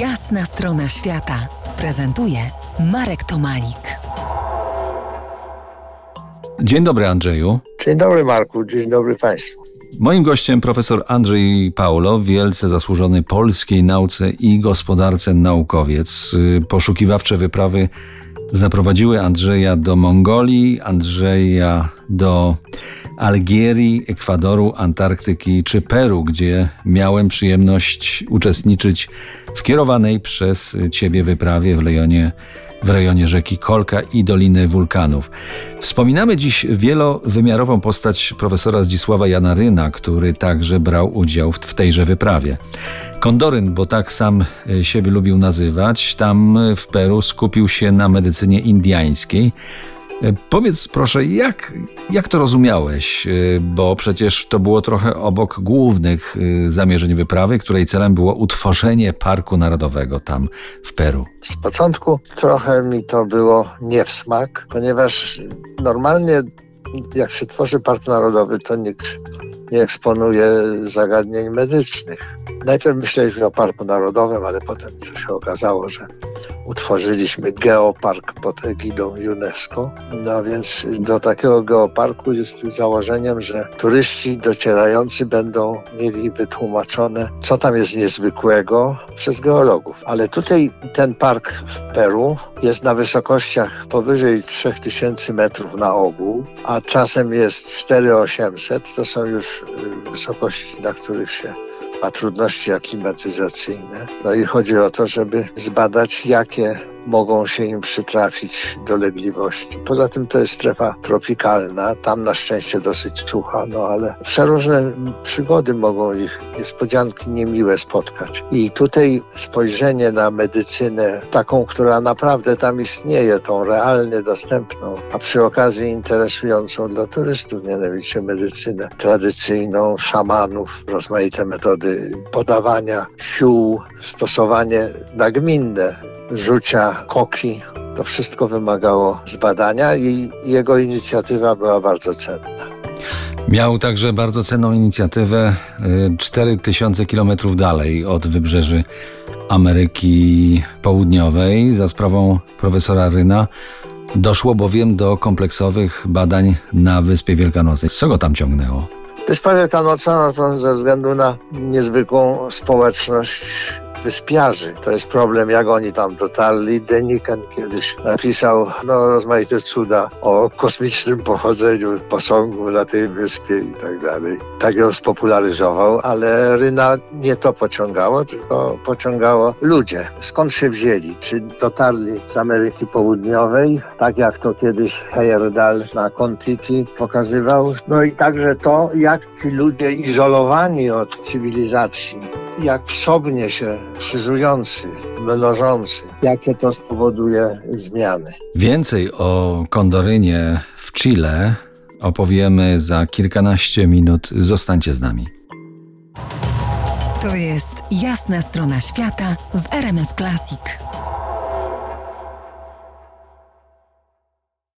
Jasna strona świata prezentuje Marek Tomalik. Dzień dobry, Andrzeju. Dzień dobry, Marku. Dzień dobry Państwu. Moim gościem profesor Andrzej Paulo, wielce zasłużony polskiej nauce i gospodarce naukowiec. Poszukiwawcze wyprawy zaprowadziły Andrzeja do Mongolii, Andrzeja do Algierii, Ekwadoru, Antarktyki czy Peru, gdzie miałem przyjemność uczestniczyć w kierowanej przez ciebie wyprawie w rejonie, w rejonie rzeki Kolka i Doliny Wulkanów. Wspominamy dziś wielowymiarową postać profesora Zdzisława Janaryna, który także brał udział w, w tejże wyprawie. Kondoryn, bo tak sam siebie lubił nazywać, tam w Peru skupił się na medycynie indyjskiej, E, powiedz proszę, jak, jak to rozumiałeś? E, bo przecież to było trochę obok głównych e, zamierzeń wyprawy, której celem było utworzenie Parku Narodowego tam w Peru. Z początku trochę mi to było nie w smak, ponieważ normalnie jak się tworzy Park Narodowy, to nikt nie eksponuje zagadnień medycznych. Najpierw myśleliśmy o Parku Narodowym, ale potem się okazało, że utworzyliśmy geopark pod egidą UNESCO. No więc do takiego geoparku jest założeniem, że turyści docierający będą mieli wytłumaczone, co tam jest niezwykłego przez geologów. Ale tutaj ten park w Peru jest na wysokościach powyżej 3000 metrów na ogół, a czasem jest 4800. To są już y, wysokości, na których się ma trudności aklimatyzacyjne. No i chodzi o to, żeby zbadać, jakie mogą się im przytrafić dolegliwości. Poza tym to jest strefa tropikalna, tam na szczęście dosyć sucha, no ale przeróżne przygody mogą ich, niespodzianki niemiłe spotkać. I tutaj spojrzenie na medycynę, taką, która naprawdę tam istnieje, tą realnie dostępną, a przy okazji interesującą dla turystów, mianowicie medycynę tradycyjną, szamanów, rozmaite metody podawania sił, stosowanie nagminne rzucia koki. To wszystko wymagało zbadania i jego inicjatywa była bardzo cenna. Miał także bardzo cenną inicjatywę 4000 y, kilometrów dalej od wybrzeży Ameryki Południowej za sprawą profesora Ryna. Doszło bowiem do kompleksowych badań na Wyspie Wielkanocnej. Co go tam ciągnęło? Wyspa Wielkanocna no to ze względu na niezwykłą społeczność wyspiarzy. To jest problem, jak oni tam dotarli. Deniken kiedyś napisał no, rozmaite cuda o kosmicznym pochodzeniu posągu na tej wyspie i tak dalej. Tak ją spopularyzował, ale Ryna nie to pociągało, tylko pociągało ludzie. Skąd się wzięli? Czy dotarli z Ameryki Południowej, tak jak to kiedyś Heyerdahl na Kontiki pokazywał? No i także to, jak ci ludzie izolowani od cywilizacji, jak wsobnie się krzyżujący, mnożący, jakie to spowoduje zmiany. Więcej o Kondorynie w Chile opowiemy za kilkanaście minut. Zostańcie z nami. To jest jasna strona świata w RMS Classic.